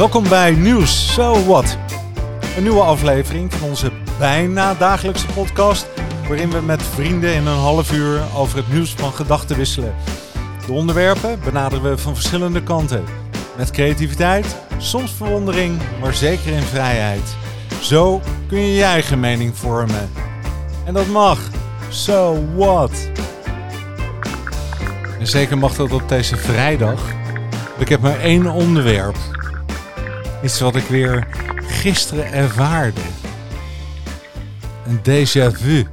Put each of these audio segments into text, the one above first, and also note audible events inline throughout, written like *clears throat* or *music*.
Welkom bij Nieuws So What. Een nieuwe aflevering van onze bijna dagelijkse podcast. Waarin we met vrienden in een half uur over het nieuws van gedachten wisselen. De onderwerpen benaderen we van verschillende kanten. Met creativiteit, soms verwondering, maar zeker in vrijheid. Zo kun je je eigen mening vormen. En dat mag. So what? En zeker mag dat op deze vrijdag. Ik heb maar één onderwerp. Iets wat ik weer gisteren ervaarde. Een déjà vu.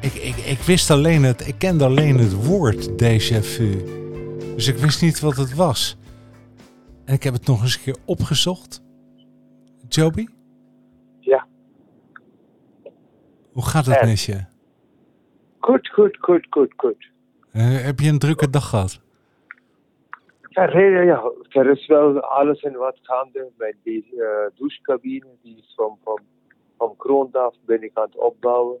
Ik, ik, ik wist alleen het, ik kende alleen het woord déjà vu. Dus ik wist niet wat het was. En ik heb het nog eens een keer opgezocht. Joby? Ja. Hoe gaat het En? met je? Goed, goed, goed, goed, goed. Eh, heb je een drukke dag gehad? Ja, nee, ja, er is wel alles en wat gaande. Mijn die, eh, douchecabine, die is van, van, van grond af ben ik aan het opbouwen.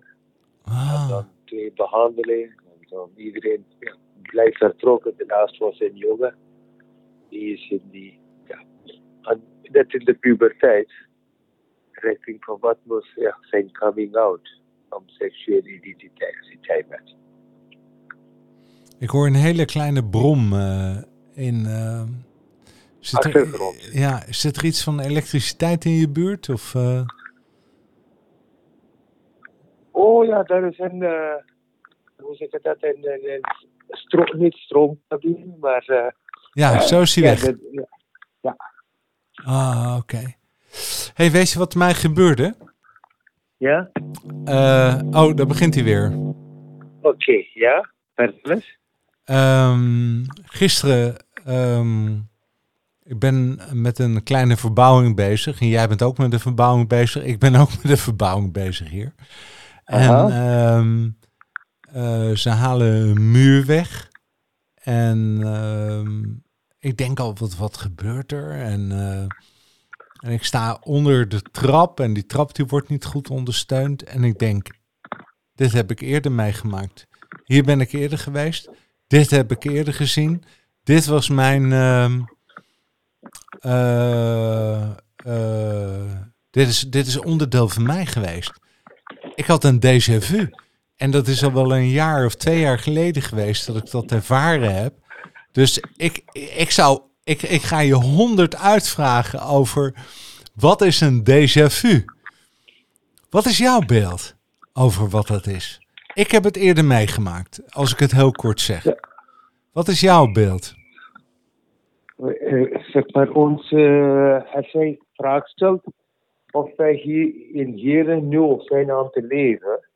En Ah, dan twee behandelingen. En dan iedereen ja, blijft vertrokken. Daarnaast was een jongen. Die is in die, ja, aan- net in de puberteit. Richting van wat moest ja, zijn coming out. Van seksuele identiteit. ik hoor een hele kleine brom eh, in. eh, zit er, Achtergrond. ja, zit er iets van elektriciteit in je buurt? Of, eh? Oh ja, daar is een, eh, hoe zeg ik dat, een, een, een stro- niet maar... ja, zo is hij ja, weg. dat- ja. Ah, oké. hey, weet je wat mij gebeurde? Ja? Oh, daar begint hij weer. Oké, ja. Vertel eens. Ehm, gisteren, ehm, ik ben met een kleine verbouwing bezig. En jij bent ook met de verbouwing bezig. Ik ben ook *laughs* met de verbouwing bezig hier. En ehm, eh, ze halen een muur weg. En ehm, ik denk al, wat, wat gebeurt er? En, eh, en ik sta onder de trap en die trap die wordt niet goed ondersteund. En ik denk, dit heb ik eerder meegemaakt. Hier ben ik eerder geweest. Dit heb ik eerder gezien. Dit was mijn. ehm, eh, eh, dit, is, dit is onderdeel van mij geweest. Ik had een déjà vu. En dat is al wel een jaar of twee jaar geleden geweest dat ik dat ervaren heb. Dus ik, ik zou. Ik, ik ga je honderd uitvragen over. Wat is een déjà vu? Wat is jouw beeld over wat dat is? Ik heb het eerder meegemaakt, als ik het heel kort zeg. Wat is jouw beeld? Eh, zeg maar, ons, eh, als jij vraag stelt of wij hier in Heren nu zijn aan te leven,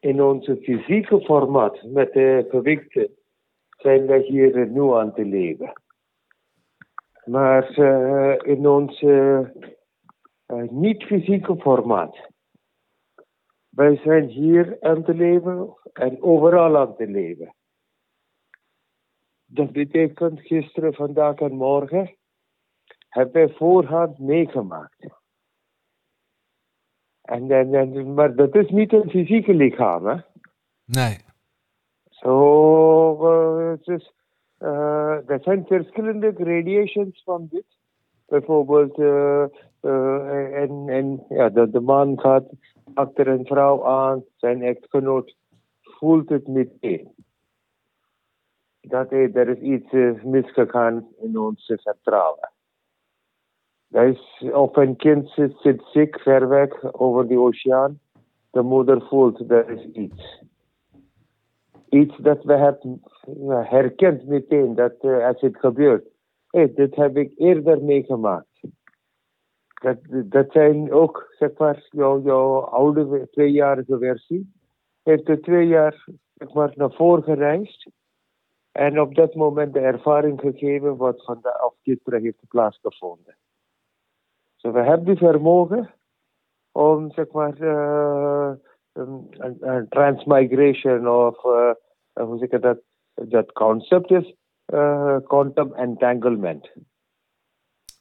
in onze fysieke formaat met de gewichten zijn wij hier nu aan te leven. Maar eh, in ons eh, eh, niet-fysieke formaat. Wij zijn hier aan te leven en overal aan te leven. Dat betekent gisteren, vandaag en morgen hebben wij voorhand meegemaakt. En, en, en, maar dat is niet een fysieke lichaam, hè? Nee. Zo, eh, het is, eh, er zijn verschillende gradations van dit. Bijvoorbeeld, eh, en, en, ja, de, de man gaat achter een vrouw aan, zijn echtgenoot voelt het meteen. Dat er is iets eh, misgegaan in ons vertrouwen. Er is, of een kind zit, ziek ver weg over de oceaan. De moeder voelt er is iets iets dat we hebben herkend meteen dat eh, als het gebeurt. Hé, dit heb ik eerder meegemaakt. Dat, dat zijn ook, zeg maar, jouw, oude tweejarige versie. Heeft er twee jaar, zeg maar, naar voren gereisd. En op dat moment de ervaring gegeven wat vandaag of gisteren heeft plaatsgevonden. Dus we hebben die vermogen om, zeg maar, eh, een, een, een transmigration of, eh, hoe zeg ik dat, dat concept is eh, quantum entanglement.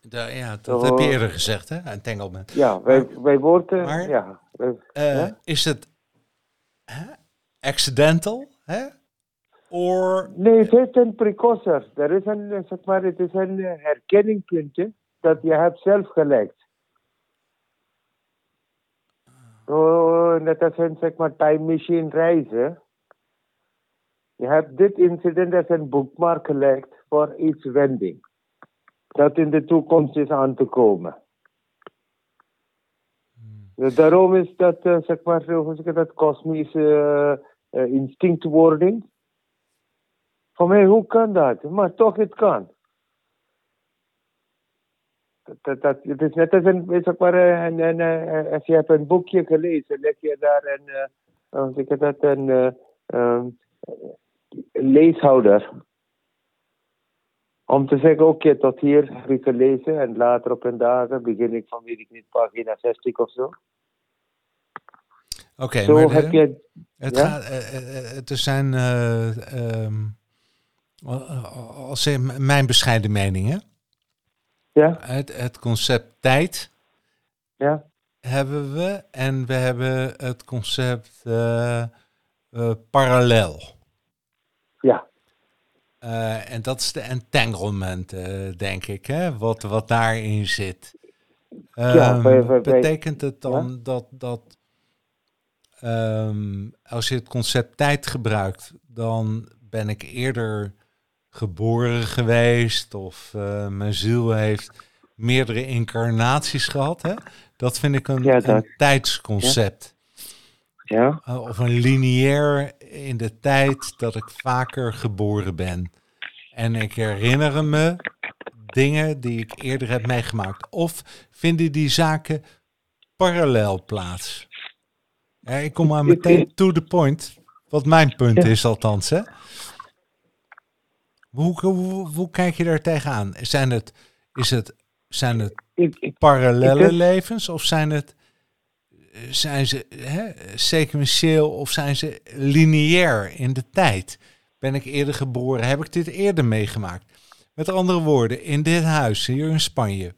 Da- ja, dat heb je eerder gezegd, hè? Entanglement. Ja, wij, wij worden, maar- ja, wij- Ja? Is het hè? accidental? Hè? Or Nee, het is een precursor. Er is een, zeg maar, het is een eh, herkenningpuntje dat je hebt zelf gelegd. Zo, net als een, zeg maar, time machine reizen. Je hebt dit incident als een bookmark gelegd voor iets wending. Dat in de toekomst is aan te komen. Dus daarom is dat, eh, zeg maar, hoe zeg ik dat, kosmische eh, eh, instinctwording. Voor mij, hoe kan dat? Maar toch, het kan. Dat, dat, het is net als een, zeg maar, eh, een, een, eh, als je hebt een boekje gelezen, leg je daar een, eh, ik dat, een eh, ehm, leeshouder. Om te zeggen, oké, tot hier heb ik gelezen en later op een dag begin ik van, weet ik niet, pagina 60 of zo. Oké, maar het, gaat, eh, eh, eh, er zijn, eh, ehm, als in mijn bescheiden mening, hè? ja, Het, het concept tijd ja, hebben we en we hebben het concept eh, eh, parallel. ja, Eh, en dat is de entanglement, eh, denk ik, hè? Wat, wat daarin zit. Ja, Ehm, betekent het dan dat, dat ehm, als je het concept tijd gebruikt, dan ben ik eerder geboren geweest of eh, mijn ziel heeft meerdere incarnaties gehad? Hè? Dat vind ik een, Ja, een dat- tijdsconcept. ja, Uh, of een lineair in de tijd dat ik vaker geboren ben. En ik herinner me dingen die ik eerder heb meegemaakt. Of vinden die zaken parallel plaats? Ja, ik kom maar meteen to the point. Wat mijn punt is althans. Hè? Hoe, hoe, hoe kijk je daar tegenaan? Zijn het, is het, zijn het ik, ik, parallele Ik levens of zijn het zijn ze hè, sequentieel of zijn ze lineair in de tijd? Ben ik eerder geboren? Heb ik dit eerder meegemaakt? Met andere woorden, in dit huis hier in Spanje,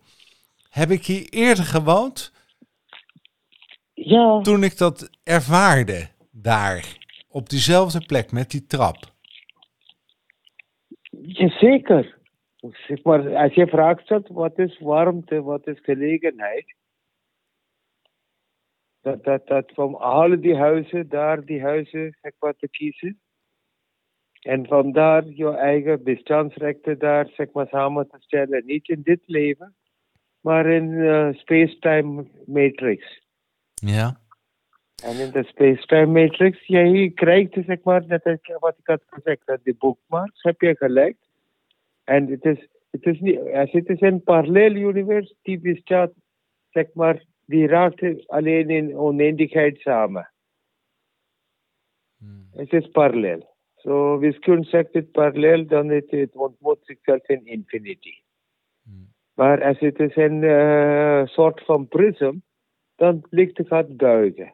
heb ik hier eerder gewoond ja, toen ik dat ervaarde daar op diezelfde plek met die trap. Zeker. Zeg maar, als je vraagt wat is warmte, wat is gelegenheid? Dat, dat, dat van alle die huizen, daar die huizen, zeg maar, te kiezen. En vandaar je eigen bestaansrechten daar, zeg maar, samen te stellen. Niet in dit leven, maar in eh, space-time matrix. Ja, En in de space-time matrix, jij krijgt, zeg maar, net wat ik had gezegd, dat die bookmarks heb je gelegd. En het is, het is niet, als het is een parallel universe, die bestaat, zeg maar, die raakt alleen in oneindigheid samen. Hmm. Het is parallel. Zo, wiskunde zegt het parallel, dan het, het ontmoet zichzelf in infinity. Hmm. Maar als het is een eh, soort van prism, dan licht gaat buigen.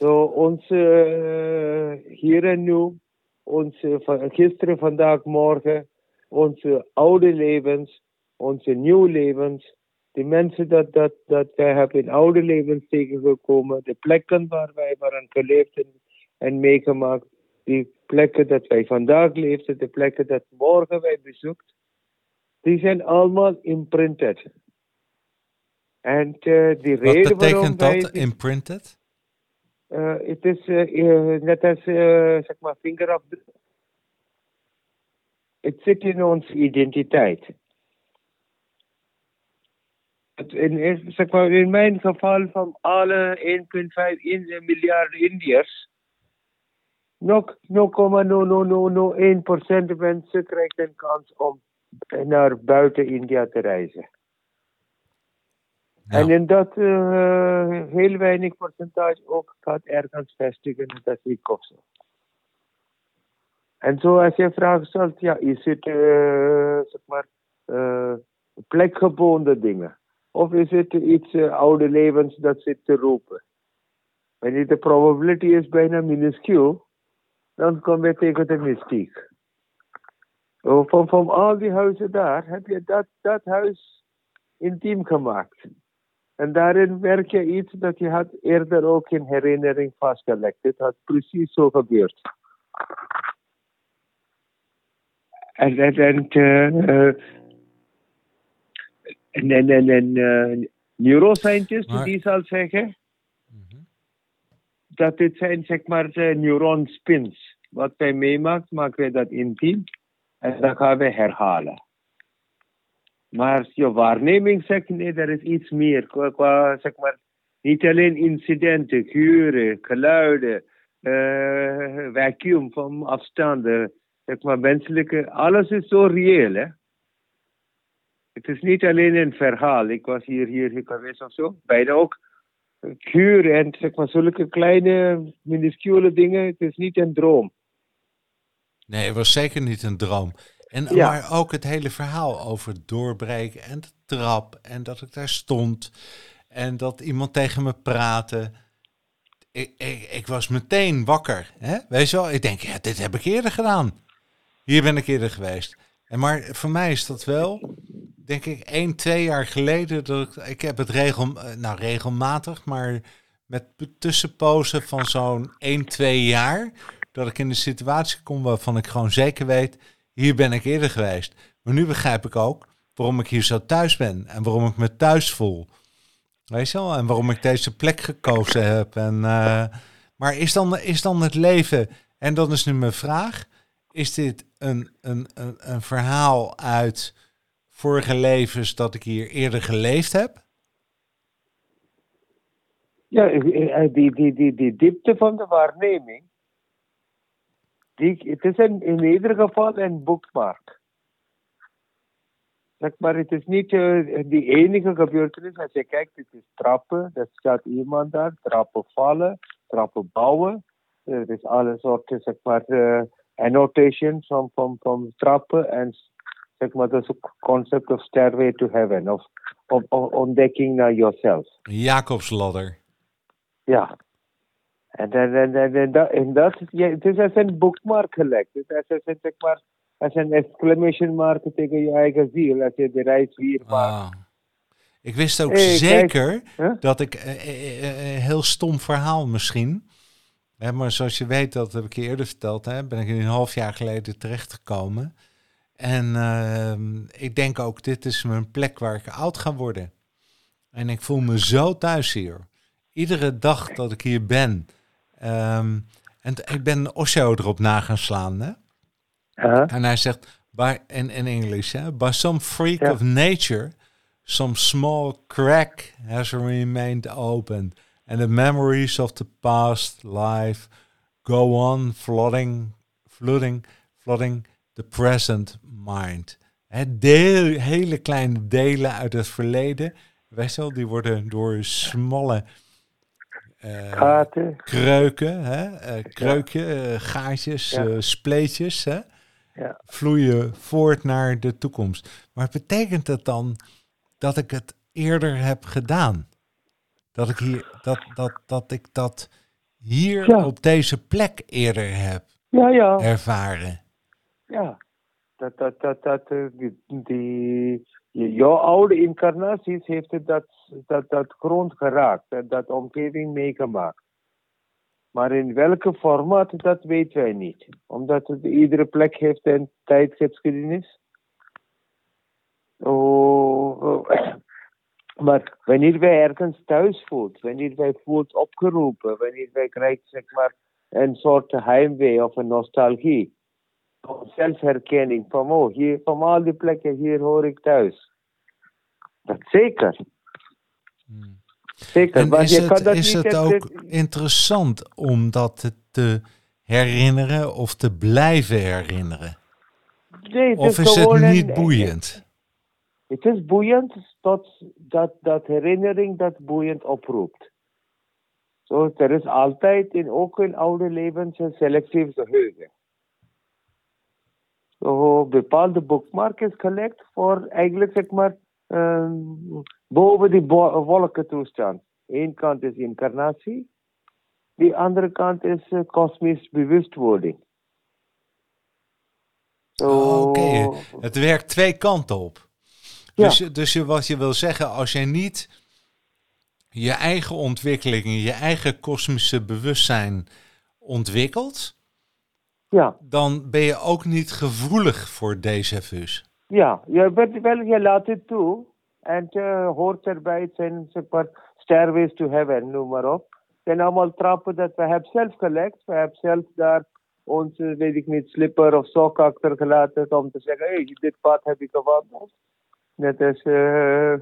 Zo, onze eh, hier en nu, onze van, gisteren, vandaag, morgen, onze oude levens, onze nieuwe levens, de mensen dat, dat, dat wij hebben in oude levens tegengekomen, de plekken waar wij waren geleefd en, en meegemaakt, die plekken dat wij vandaag leefden, de plekken dat morgen wij bezoekt, die zijn allemaal imprinted. En eh, die wat reden waarom betekent wij... dat, imprinted? Eh, het is eh, eh, net als, zeg maar, vingerafdruk. Het zit in onze identiteit. In, zeg maar, in mijn geval van alle 1,5 in- miljard Indiërs, nog 0,0001% mensen krijgen een kans om naar buiten India te reizen. En in dat eh, heel weinig percentage ook gaat ergens vestigen, ik of zo. En zo als je vraagt ja, is het eh, zeg maar eh, plekgebonden dingen? Of is het iets oude levens dat zit te roepen? Wanneer de probability is bijna minuscuul, dan kom je tegen de mystiek. Oh, Van, van al die huizen daar heb je dat, dat huis intiem gemaakt. En daarin werk je iets dat je had eerder ook in herinnering vastgelegd. Het had precies zo gebeurd. En, en, en, eh, eh, en, en, en, en eh, neuroscientist Maar- die zal zeggen Mhm. dat dit zijn zeg maar uh, neuron spins. Wat wij meemaken, maken wij dat intiem en dan gaan we herhalen. Maar je waarneming zegt nee, er is iets meer. Qua, zeg maar, niet alleen incidenten, geuren, geluiden, eh vacuüm van afstanden, zeg maar menselijke, alles is zo reëel hè. Het is niet alleen een verhaal. Ik was hier, hier geweest of zo. Bijna ook geuren en zeg maar zulke kleine, minuscule dingen. Het is niet een droom. Nee, het was zeker niet een droom. En, Ja. Maar ook het hele verhaal over doorbreken en de trap en dat ik daar stond en dat iemand tegen me praatte. Ik, ik, ik was meteen wakker. Hè? Weet je wel, ik denk, ja, dit heb ik eerder gedaan. Hier ben ik eerder geweest. En maar voor mij is dat wel, denk ik, één, twee jaar geleden. Dat ik, ik heb het regel, eh, nou, regelmatig, maar met tussenpozen van zo'n 1, 2 jaar. Dat ik in een situatie kom waarvan ik gewoon zeker weet, hier ben ik eerder geweest. Maar nu begrijp ik ook waarom ik hier zo thuis ben en waarom ik me thuis voel. Weet je wel? En waarom ik deze plek gekozen heb. En, eh, maar is dan, is dan het leven, en dan is nu mijn vraag, is dit een, een, een, een verhaal uit vorige levens dat ik hier eerder geleefd heb? Ja, eh, die, die, die, die diepte van de waarneming. Die, het is een, in ieder geval een boekmark. Zeg maar, het is niet eh, die enige gebeurtenis. Als je kijkt, het is trappen. Er staat iemand daar. Trappen vallen. Trappen bouwen. Er is alle soorten, zeg maar, eh, annotations van, van, van trappen. En zeg maar, dat concept of stairway to heaven. Of, of, of ontdekking naar yourself. Jacobsladder. Ja. En, en, en, en, en dat, en dat ja, het is als een boekmark gelegd. Het is als een, zeg maar, als een exclamation mark tegen je eigen ziel. Als je de reis hier maakt. Ah. Ik wist ook Hey, kijk. zeker Huh? dat ik, eh, eh, eh, een heel stom verhaal misschien. Hè, maar zoals je weet, dat heb ik je eerder verteld, hè, ben ik een half jaar geleden terechtgekomen. En ehm, ik denk ook, dit is mijn plek waar ik oud ga worden. En ik voel me zo thuis hier. Iedere dag dat ik hier ben. Ehm, en ik ben Osho erop na gaan slaan. Hè? En hij zegt, by, in, in English, hè, by some freak of nature, some small crack has remained open. And the memories of the past life go on flooding, flooding, flooding the present mind. Deel, hele kleine delen uit het verleden, weet je wel, die worden door smalle eh, Gaten. kreuken, hè, eh, kreukje, eh, gaatjes, Ja. spleetjes, hè, Ja. vloeien voort naar de toekomst. Maar betekent dat dan dat ik het eerder heb gedaan? Dat ik, hier, dat, dat, dat, ik dat hier Ja. op deze plek eerder heb Ja, ja. ervaren? Ja. Dat, dat, dat, dat, die, jouw oude incarnaties heeft dat, dat, dat grond geraakt. En dat omgeving meegemaakt. Maar in welke formaat, dat weten wij niet. Omdat het, iedere plek heeft een tijdsgeschiedenis. Oh, oh. *clears throat* Maar wanneer wij ergens thuis voelt, wanneer wij voelt opgeroepen, wanneer wij krijgen zeg maar een soort heimwee of een nostalgie, zelfherkenning van oh, hier, van al die plekken, hier hoor ik thuis. Dat zeker. Hmm. Zeker, En maar is je kan het, dat is niet... het ook interessant om dat te herinneren of te blijven herinneren? nee, Of is het niet een- boeiend? Het is boeiend tot dat, dat herinnering dat boeiend oproept. Zo, er is altijd in ook in oude levens een selectief geheugen. Zo, bepaalde boekmark is gelegd voor eigenlijk zeg maar ehm, boven die bo- wolkentoestand. Eén kant is incarnatie, die andere kant is eh, kosmisch bewustwording. Oh, Oké, het werkt twee kanten op. Ja. Dus, dus je, wat je wil zeggen, als jij niet je eigen ontwikkeling, je eigen kosmische bewustzijn ontwikkelt, Ja, dan ben je ook niet gevoelig voor déjà vu's. ja. Je, bent wel, je laat het toe. En uh, hoort erbij, het zijn zeg maar stairways to heaven, noem maar op. Het zijn allemaal trappen dat we hebben zelf gelegd. We hebben zelf daar onze, weet ik niet, slipper of sok achtergelaten om te zeggen, hé, hey, dit pad heb ik gewandeld. Net als, uh,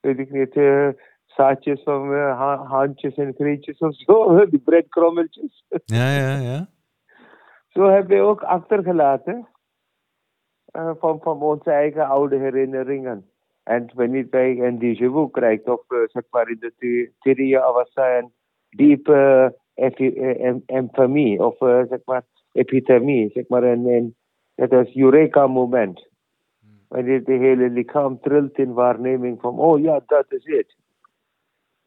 weet ik niet, uh, zaadjes van uh, ha handjes en grietjes of zo, *laughs* die breadkrommeltjes. Ja, ja, ja. Zo hebben we ook achtergelaten uh, van, van onze eigen oude herinneringen. En wanneer wij een déjà krijgt, of uh, zeg maar in de Tiriya Avasa, een diepe infamie, of zeg maar epithermie, zeg maar een, een dat is Eureka-moment. Wanneer het hele lichaam trilt in waarneming van, oh ja, dat is het.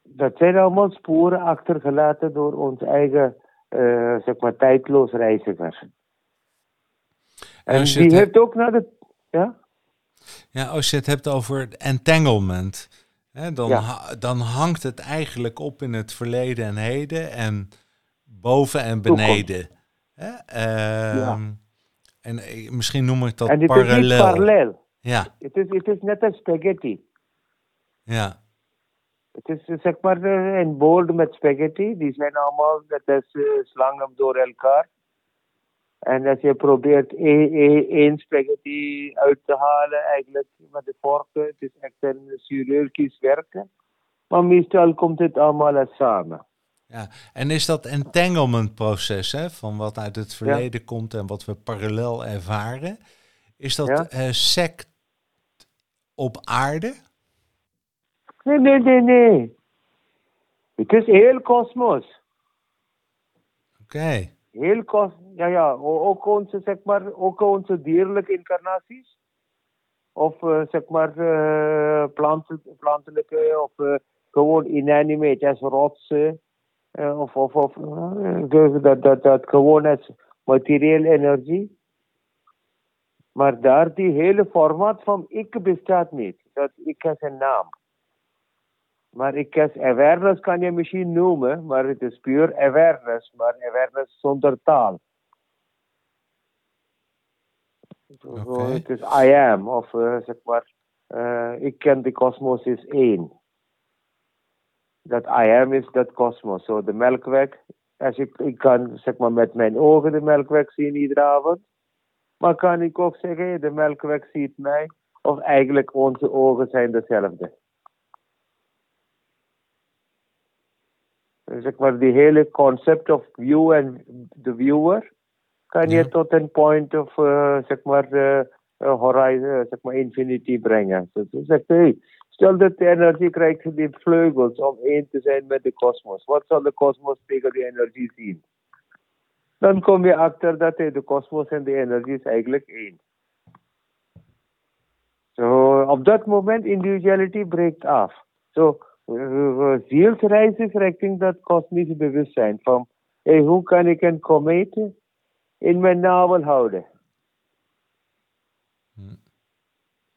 Dat zijn allemaal sporen achtergelaten door ons eigen, uh, zeg maar, tijdloos reiziger. En die het heeft ook naar de, ja? Ja, als je het hebt over entanglement, hè, dan, ja. dan hangt het eigenlijk op in het verleden en heden en boven en beneden. Hè? Uh, ja. En misschien noem ik dat en het parallel. Is niet parallel. Ja. Het is, het is net als spaghetti. Ja. Het is zeg maar een bord met spaghetti. Die zijn allemaal, dat is uh, slangen door elkaar. En als je probeert één spaghetti uit te halen, eigenlijk met de vorken, het is echt een chirurgisch werken. Maar meestal komt het allemaal samen. Ja, en is dat entanglement proces, hè, van wat uit het verleden ja. komt en wat we parallel ervaren, is dat ja. uh, sect op aarde? Nee, nee, nee, nee. Het is heel kosmos. Oké. Okay. Heel kosmos. Ja, ja. Ook onze, zeg maar, ook onze dierlijke incarnaties. Of uh, zeg maar uh, plantelijke of uh, gewoon inanimate als rotsen. of of, of dat, dat, dat gewoon als materiële energie. Maar daar die hele formaat van ik bestaat niet. Dat ik als een naam. Maar ik als awareness kan je misschien noemen, maar het is puur awareness, maar awareness zonder taal. Okay. Het is I am, of uh, zeg maar, uh, ik ken de kosmos is één. Dat I am is dat kosmos. Zo so de melkweg, als ik, ik kan zeg maar met mijn ogen de melkweg zien iedere avond. Maar kan ik ook zeggen, de melkweg ziet mij, of eigenlijk onze ogen zijn dezelfde. Zeg maar, die hele concept of view en the viewer kan je Ja. tot een point of, uh, zeg maar, uh, horizon, zeg maar, infinity brengen. Dus je zegt, hey, stel dat de energie krijgt die vleugels om één te zijn met de kosmos. Wat zal de kosmos tegen die energie zien? Dan kom je achter dat hey, de kosmos en de energie is eigenlijk één. So, op dat moment individuality breekt af. So, zielsreis is richting dat kosmische bewustzijn van hey, hoe kan ik een komeet in mijn navel houden? Hm.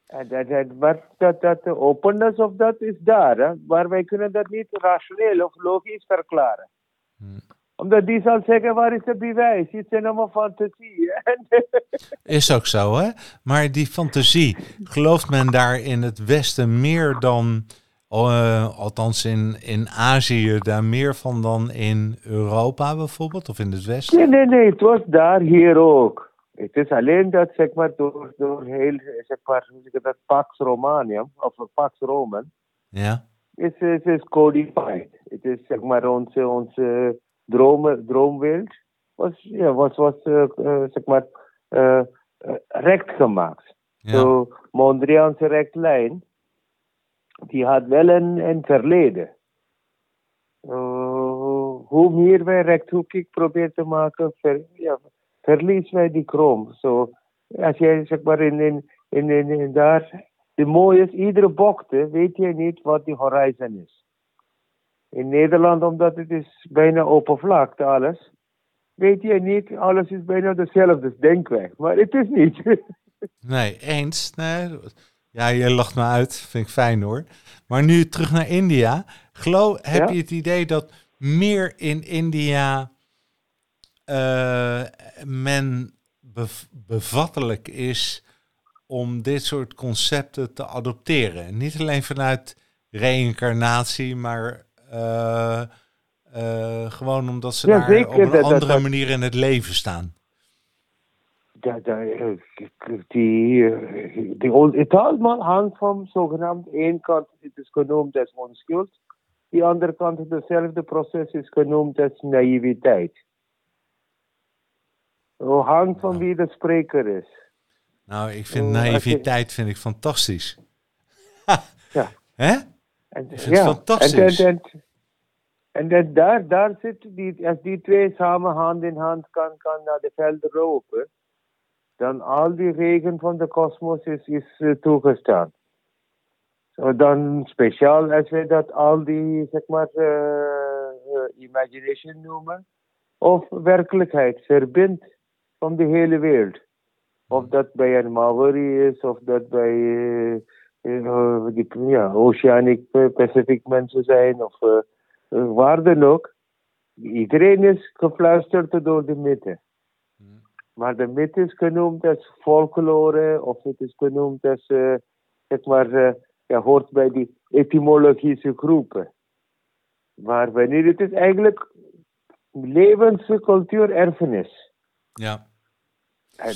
En dat, dat, dat, dat de openness of dat is daar, hè? maar wij kunnen dat niet rationeel of logisch verklaren. Hm. Omdat die zal zeggen, waar is het bewijs? Het zijn allemaal fantasie. *laughs* Is ook zo, hè? Maar die fantasie, gelooft men daar in het Westen meer dan, uh, althans in, in Azië, daar meer van dan in Europa bijvoorbeeld, of in het Westen? Nee, nee, nee, het was daar hier ook. Het is alleen dat, zeg maar, door, door heel, zeg maar, dat, Pax Romanium, of Pax Roman, Ja, is, is, is codified. Het is, zeg maar, onze, onze droom, droomwereld was, ja, was, was uh, uh, zeg maar, uh, recht gemaakt. ja, Zo, Mondriaanse rechtlijn, die had wel een, een verleden. Uh, hoe meer wij rechthoekig proberen te maken, ver, ja, verliezen wij die kroon. Zo, als jij zeg maar in, in, in, in, daar, de mooie is, iedere bocht weet je niet wat die horizon is. In Nederland, omdat het is bijna oppervlakte alles, weet je niet, alles is bijna dezelfde denkweg. Maar het is niet. *laughs* nee, eens. Nee. Ja, je lacht me uit, vind ik fijn hoor. Maar nu terug naar India. Geloof, heb Ja? je het idee dat meer in India eh, men bev- bevattelijk is om dit soort concepten te adopteren. Niet alleen vanuit reïncarnatie, maar eh, eh, gewoon omdat ze Ja, daar zeker, op een dat- andere dat- manier in het leven staan. Da, da, eh, die, eh, die, het allemaal hangt van zogenaamd één kant, het is genoemd als onschuld. Die andere kant, hetzelfde proces is genoemd als naïviteit. Het hangt van wie de spreker is. Nou, ik vind naïviteit vind ik fantastisch. Ja. *laughs* Hè? En, Ik vind het fantastisch. En, en, en, en dan daar, daar zit die, als die twee samen hand in hand kan, kan naar de velden lopen, dan al die regen van de kosmos is, is eh, toegestaan. Zo dan speciaal als we dat al die, zeg maar, eh, eh, imagination noemen, of werkelijkheid verbindt van de hele wereld. Of dat bij een Maori is, of dat bij eh, eh, die ja, Oceanic Pacific mensen zijn, of eh, waar dan ook. Iedereen is gefluisterd door de mythe. Maar de mythe is genoemd als folklore, of het is genoemd als, eh, zeg maar, eh, ja, hoort bij die etymologische groepen. Maar wanneer het is eigenlijk levens, cultuur, erfenis. Ja.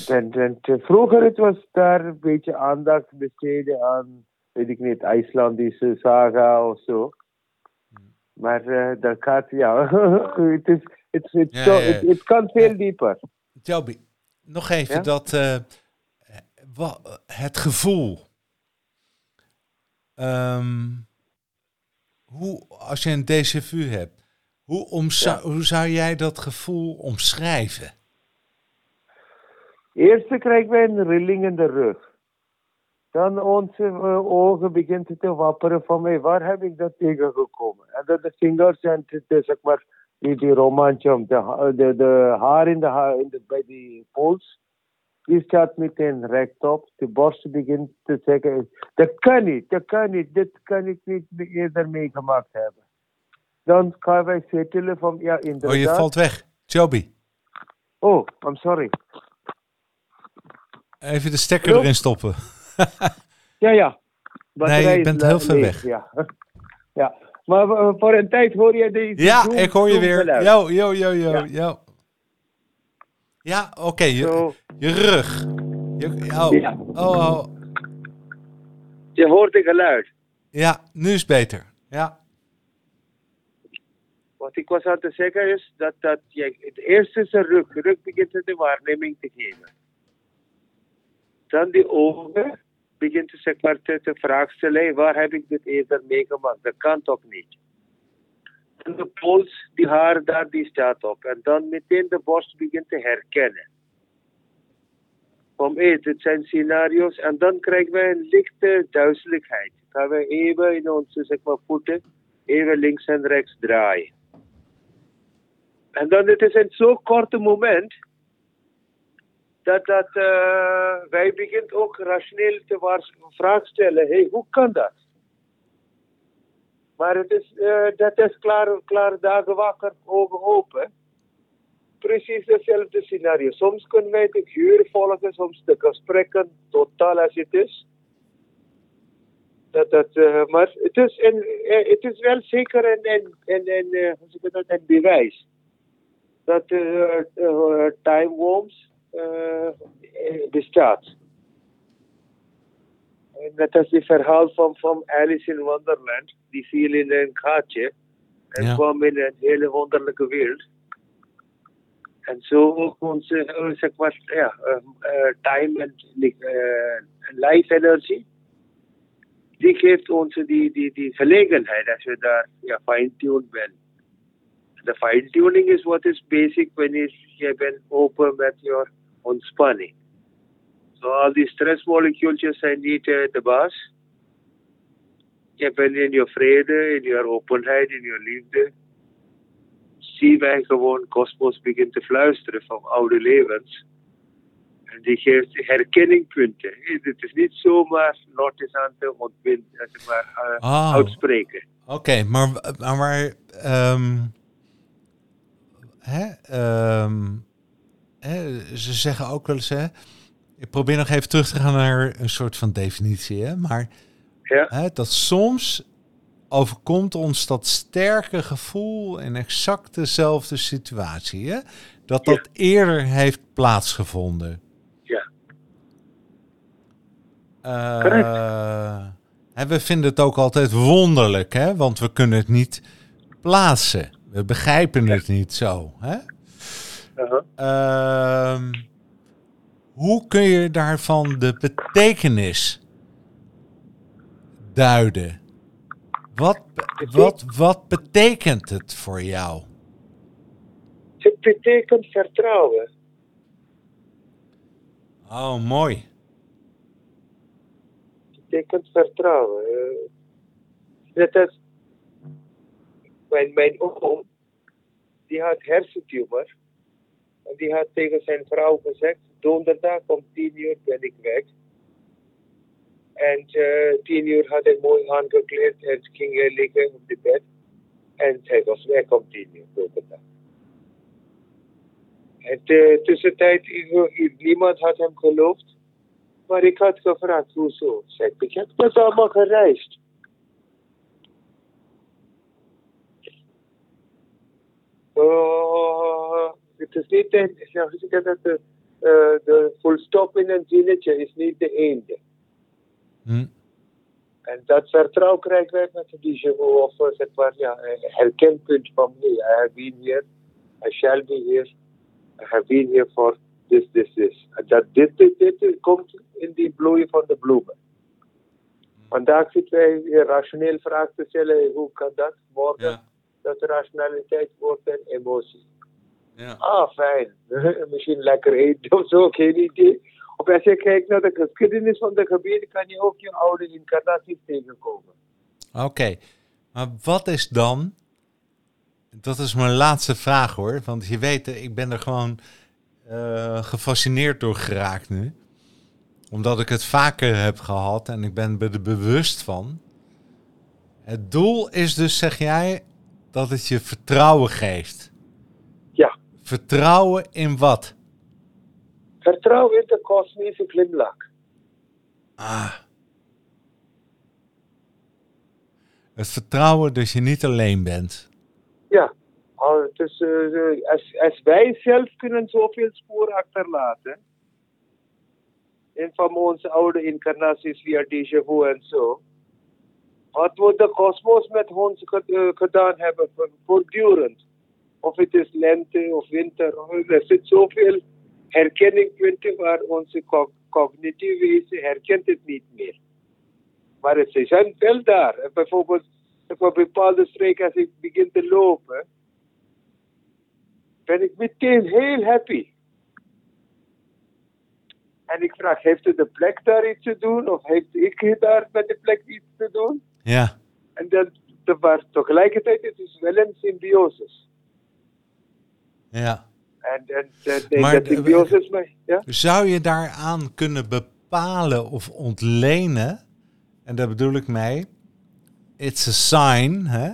En, en, vroeger het was daar een beetje aandacht besteden aan, weet ik niet, IJslandische saga of zo. Maar eh, dat gaat, ja, *laughs* het is, het, het, Ja, zo- ja, ja. het, het kan veel dieper. Joby, nog even Ja? dat eh, wa- het gevoel. Ehm, hoe, als je een déjà vu hebt, hoe, omza- hoe zou jij dat gevoel omschrijven? Eerst krijgen wij een rilling in de rug. Dan onze eh, ogen beginnen te wapperen van mij, waar heb ik dat tegengekomen? En dan de vingers en de, zeg maar, die, romantium, de, de, haar in ha- in de, bij die pols, die staat meteen rechtop. De borst begint te zeggen, dat kan niet, dat kan niet, dit kan ik niet eerder meegemaakt hebben. Dan gaan wij zetten van, ja inderdaad. Oh, je valt weg. Joby, Oh, I'm sorry. even de stekker erin stoppen. Ja, ja. Nee, je bent heel ver weg. Ja. ja. Maar voor een tijd hoor je deze Ja, ik hoor je weer. Yo, yo, yo, yo, Ja. yo. Ja, oké, je, rug. Je, oh, Ja. oh, oh. je hoort het geluid. Ja, nu is beter. Ja, Wat ik was aan te zeggen is dat, dat je, het eerste is de rug. De rug begint de waarneming te geven. Dan die ogen begint zeg maar, te, te vraag stellen, waar heb ik dit eerder meegemaakt? Dat kan toch niet? En de pols, die haar daar, die staat op. En dan meteen de borst begint te herkennen. Van, hé, dit zijn scenario's. En dan krijgen wij een lichte duidelijkheid. Gaan wij even in onze, zeg maar, voeten, even links en rechts draaien. En dan het is een zo korte moment dat, dat eh, wij beginnen ook rationeel te vraag stellen. Hey, hoe kan dat? Maar het is, eh, dat is klaar, klaar dagen wakker, ogen open. Precies hetzelfde scenario. Soms kunnen wij de geur volgen, soms de gesprekken, totaal als het is. Dat, dat, eh, maar het is, eh, het is wel zeker een, je dat, een bewijs dat time worms uh, bestaat. En dat is het verhaal van, van Alice in Wonderland. Die viel in een gaatje en Ja. kwam in een hele wonderlijke wereld. En zo ook onze, eh, zeg maar, ja, eh, eh, time en eh, life energy. Die geeft ons die, die, die gelegenheid als we daar ja, fine-tuned zijn. De fine-tuning is what is basic wanneer je bent open met je ontspanning. So al die stressmolecuultjes zijn niet eh, de baas. Je bent in je vrede, in je openheid, in je liefde. Zie wij gewoon kosmos begint te fluisteren van oude levens. En die geeft herkenningpunten. Het is niet zomaar notice aan te ontbinden, zeg maar, eh, Oh. uitspreken. oké, maar, maar waar, ehm, hè, ehm, hè, ze zeggen ook wel eens, hè, ik probeer nog even terug te gaan naar een soort van definitie, hè, maar Ja. hè, dat soms overkomt ons dat sterke gevoel in exact dezelfde situatie, hè, dat dat eerder heeft plaatsgevonden. Ja. Eh, Correct. hè, we vinden het ook altijd wonderlijk, hè, want we kunnen het niet plaatsen. We begrijpen het niet zo. Hè? Aha. Ehm, hoe kun je daarvan de betekenis duiden? Wat, wat, wat betekent het voor jou? Het betekent vertrouwen. Oh, mooi. Het betekent vertrouwen. Eh, net als mijn, mijn oom, die had hersentumor. En die had tegen zijn vrouw gezegd, donderdag om tien uur ben ik weg. En eh, tien uur had hij mooi aangekleed en ging hij liggen op de bed. En hij was weg om tien uur donderdag. En de tussentijd, niemand had hem geloofd. Maar ik had gevraagd, hoezo? Zeg ik, ik heb met allemaal gereisd. Uh, het is niet een, zeg ik dat de, uh, de full stop in een zinnetje is niet de einde. Hm. En dat vertrouwen krijgen wij met déjà vu of eh, zeg maar, ja, herkenpunt van me. I have been here, I shall be here, I have been here for this, this, this. En dat dit, dit, dit komt in die bloei van de bloemen. Vandaag zitten wij rationeel vragen te stellen, hoe kan dat morgen? Ja. Dat rationaliteit wordt een emotie. Ja. Ah, fijn. *laughs* Misschien lekker eten of zo, *laughs* geen idee. Of als je kijkt naar de geschiedenis van de gebieden, kan je ook je oude incarnaties tegenkomen. Oké, maar wat is dan? Dat is mijn laatste vraag hoor, want je weet, eh, ik ben er gewoon eh, gefascineerd door geraakt nu. Omdat ik het vaker heb gehad en ik ben er bewust van. Het doel is dus, zeg jij, dat het je vertrouwen geeft. Vertrouwen in wat? Vertrouw in de kosmische glimlach. Ah. Het vertrouwen dat je niet alleen bent. Ja. Dus, als, als wij zelf kunnen zoveel sporen achterlaten. In van onze oude incarnaties via déjà vu en zo. Wat moet de kosmos met ons eh, gedaan hebben voor- voortdurend? Of het is lente of winter. Er zit zoveel herkenningpunten waar onze co- cognitieve wezen herkent het niet meer. Maar het- ze zijn wel daar. Bijvoorbeeld op een bepaalde streek als ik begin te lopen, ben ik meteen heel happy. En ik vraag, heeft de plek daar iets te doen? Of heeft ik daar met de plek iets te doen? Ja. En dat maar tegelijkertijd het is wel een symbiosis. Ja. En, en, en Maar dat de- symbiosis, maar, ja? Zou je daaraan kunnen bepalen of ontlenen, en daar bedoel ik mee, it's a sign, hè,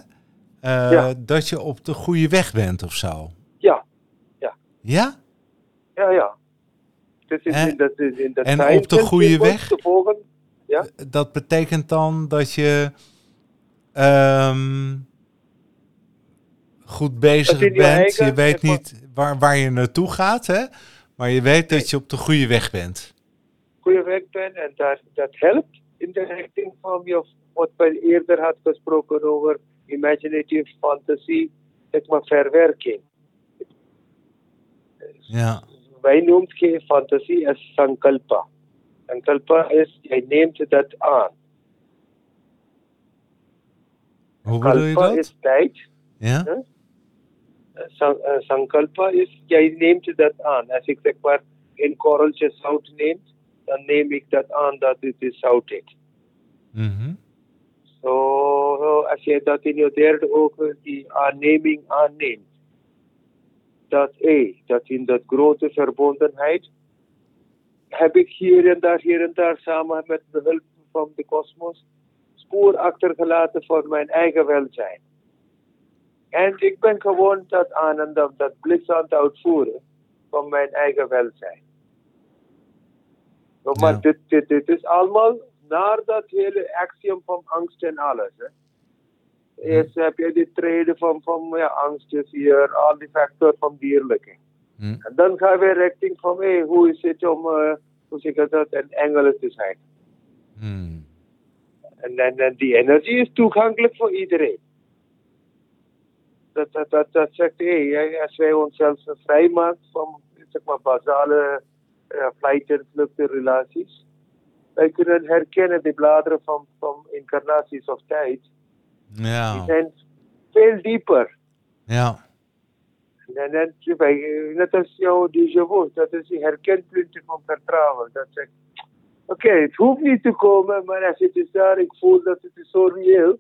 eh, Ja. dat je op de goede weg bent of zo? Ja, Ja? ja, ja. Is En- in dat, is in dat en op de goede weg? Ja? Dat betekent dan dat je ehm, goed bezig bent. je weet niet waar, waar je naartoe gaat, hè? maar je weet dat je op de goede weg bent. goede weg ben en dat, dat helpt in de richting van je, wat wij eerder had gesproken over imaginative fantasy, zeg maar verwerking. Ja. Wij noemen geen fantasie als sankalpa. Sankalpa is, jij neemt dat aan. Hoe bedoel je Kalpa dat? is tijd. Ja? Huh? Eh, Sankalpa is, jij neemt dat aan. Als ik zeg maar een korreltje zout neem, dan neem ik dat aan dat het is zoutig. Mhm. Zo, als je dat in je derde ogen, die aanneming aanneemt, dat hé, dat in dat grote verbondenheid, heb ik hier en daar, hier en daar samen met de hulp van de kosmos, spoor achtergelaten voor mijn eigen welzijn. En ik ben gewoon dat aanandam, dat bliss aan het uitvoeren van mijn eigen welzijn. Maar Ja. dit, dit, dit is allemaal naar dat hele axiom van angst en alles. Hè. Eerst heb je die treden van, van ja, angst is hier, al die factoren van dierlijke. Hm. En dan gaan we richting van, hey, hoe is het om, eh, hoe zeg dat, een engel te zijn. Hm. En, en, en die energie is toegankelijk voor iedereen. Dat, dat, dat, dat zegt, hey, als wij onszelf vrijmaken van zeg maar, basale uh, flight- en vluchtrelaties, wij kunnen herkennen de bladeren van, van incarnaties of tijd. Die Ja. zijn veel dieper. Ja. En dan, net als jouw déjà vu, dat is die herkenpunten van vertrouwen. Dat zegt, oké, het hoeft niet te komen, maar als het is daar, ik voel dat het is zo reëel,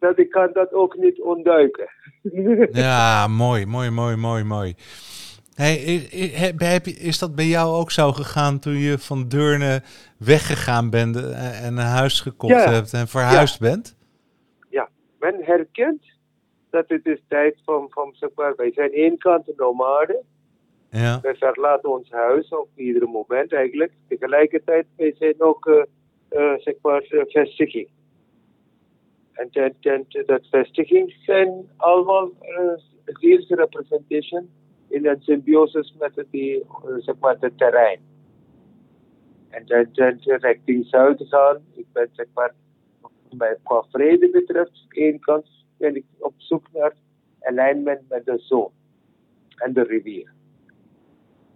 dat ik kan dat ook niet ontduiken. *laughs* Ja, mooi, mooi, mooi, mooi, mooi. Hey, is dat bij jou ook zo gegaan toen je van Deurne weggegaan bent eh, en een huis gekocht Ja. hebt en verhuisd bent? ja, men herkent dat het is tijd van, van zeg maar, wij zijn één kant een nomade, Ja. wij verlaten ons huis op ieder moment eigenlijk. Tegelijkertijd, wij zijn ook, eh, eh, zeg maar, eh, En ten, ten, dat vestiging zijn allemaal uh, representation in een symbiosis met het, die, eh, terrein. En ten richting zuid gaan, ik ben zeg maar, qua vrede betreft, één kant ben ik op zoek naar alignment met de zon en de rivier.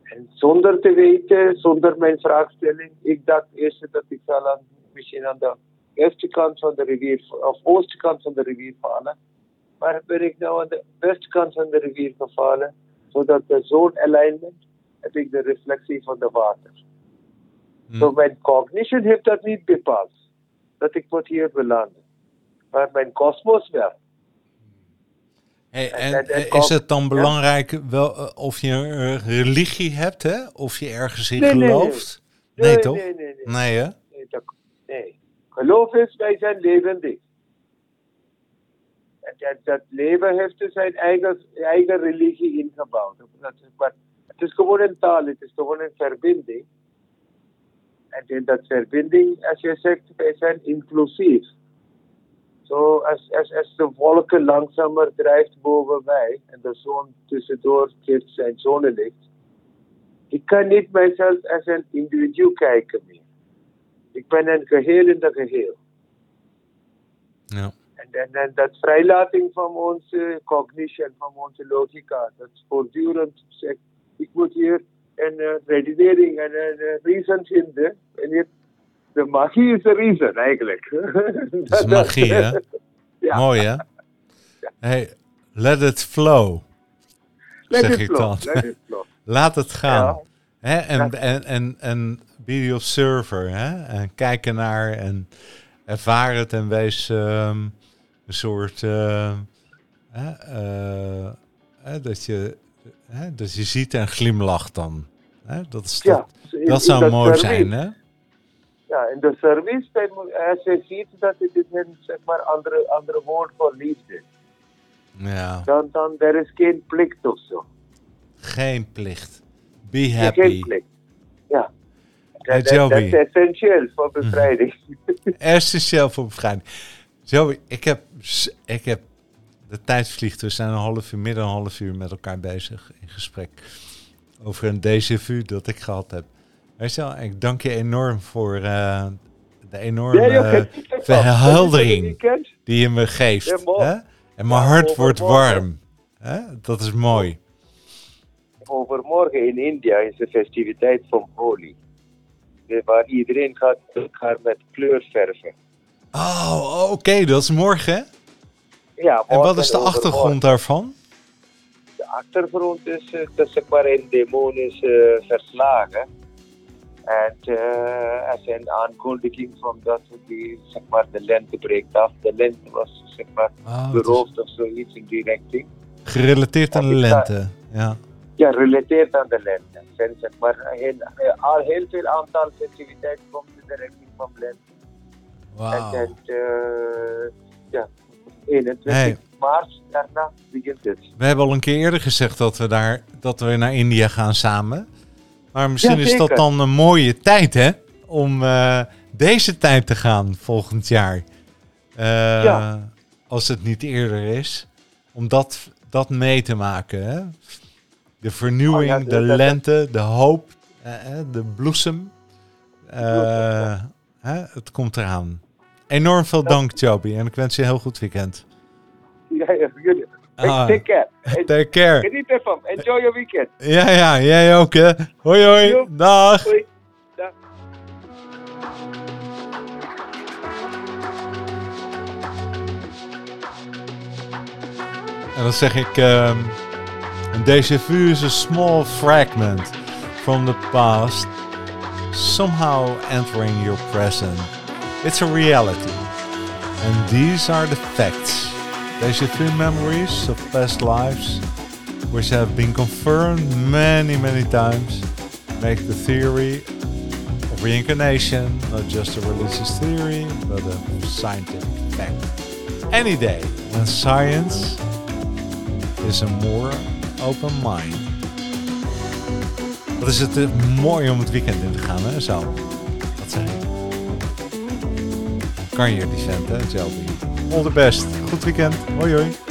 En zonder te weten, zonder mijn vraagstelling, ik dacht eerst dat ik zal aan, misschien aan de eerste kant van de rivier, of ooste kant van de rivier vallen. Maar ben ik nou aan de weste kant van de rivier gevallen, zodat de zone alignment heb ik de reflectie van de water. Hm. So mijn cognition heeft dat niet bepaald, dat ik moet hier belanden. Maar mijn kosmos wel. Hey, En- en en- en eh, is het dan ja? belangrijk wel, eh, of je een religie hebt, hè? Of je ergens in Nee, nee, nee. gelooft? Nee, toch? Nee, nee, nee. Nee, hè? Geloof is, wij zijn levendig. En dat, dat leven heeft dus zijn eigen, eigen religie ingebouwd. Dat is, maar het is gewoon een taal, het is gewoon een verbinding. En in dat verbinding, als je zegt, wij zijn inclusief. Zo, als, als, als de wolken langzamer drijft boven mij en de zon tussendoor geeft zijn zonnelicht, ik kan niet mijzelf als een individu kijken meer. Ik ben een geheel in de geheel. Ja. En, en, en dat vrijlating van onze cognition, van onze logica, dat voortdurend zegt, ik moet hier een uh, redenering en een uh, reason vinden. En hier, de magie is de reason eigenlijk. Dat *laughs* is magie, hè? *laughs* Ja. Mooi, hè? Hey, let it flow. Let zeg it ik flow, dan. let it flow. *laughs* Laat het gaan. Ja. Hè? En, Ja. en, en, en be the observer. Hè? En kijk ernaar en ervaar het en wees ehm, een soort... eh, eh, dat, je, dat je ziet en glimlacht dan. Hè? Dat, is dat, in- dat zou mooi service. zijn, hè? Ja, in de service, als je ziet dat het is een zeg maar, andere, andere woord voor liefde. Ja, Dan, dan er is geen plicht of zo. geen plicht. Be happy. Ja. Dat, dat, dat Joby. is essentieel voor bevrijding. *laughs* Essentieel voor bevrijding. Zo, ik heb, ik heb de tijd vliegt. We zijn een half uur, dan een half uur met elkaar bezig in gesprek over een déjà vu dat ik gehad heb. Weet je wel, ik dank je enorm voor eh, de enorme Ja, verheldering die je me geeft. Ja, hè? En mijn hart wordt warm. Hè? Dat is mooi. Overmorgen in India is de festiviteit van Holi. Waar iedereen gaat, gaat met kleurverven. Oh, oké, dat is morgen. Ja, En wat is de overmorgen. achtergrond daarvan? De achtergrond is eh, dat zeg maar een demon is eh, verslagen. En eh als een aankondiging van dat die, zeg maar, de lente breekt af. De lente was zeg maar Oh, het is beroofd of zoiets in die richting. gerelateerd aan de lente. Ja. Ja, relateerd aan de lente. Zeg maar heel, al heel veel aantal festiviteiten komt in de richting van lente. En, en eh, ja, 21 Hey. maart, daarna begint het. We hebben al een keer eerder gezegd dat we, daar, dat we naar India gaan samen. Maar misschien Ja, is dat dan een mooie tijd, hè? Om eh, deze tijd te gaan volgend jaar. Eh, Ja. Als het niet eerder is. Om dat, dat mee te maken, hè? De vernieuwing, Oh ja, de lente, de hoop, eh, eh, de bloesem. Eh, het komt eraan. Enorm veel dank, Joby. En ik wens je een heel goed weekend. Ja, ja, jullie. Ah. Take care. Take care. Geniet ervan. Enjoy your weekend. Ja, ja, jij ook, hè. Hoi, hoi. Dag. Hoi. Dag. En dan zeg ik, ehm, déjà vu is a small fragment from the past, somehow entering your present. It's a reality. And these are the facts. Déjà vu memories of past lives, which have been confirmed many, many times, make the theory of reincarnation not just a religious theory, but a scientific fact. Any day when science is a more open mind. Wat is het eh, mooi om het weekend in te gaan, hè? Zo. Zeg ik? Kan je die cent, hè, Shelby? All the best. Goed weekend. Hoi, hoi.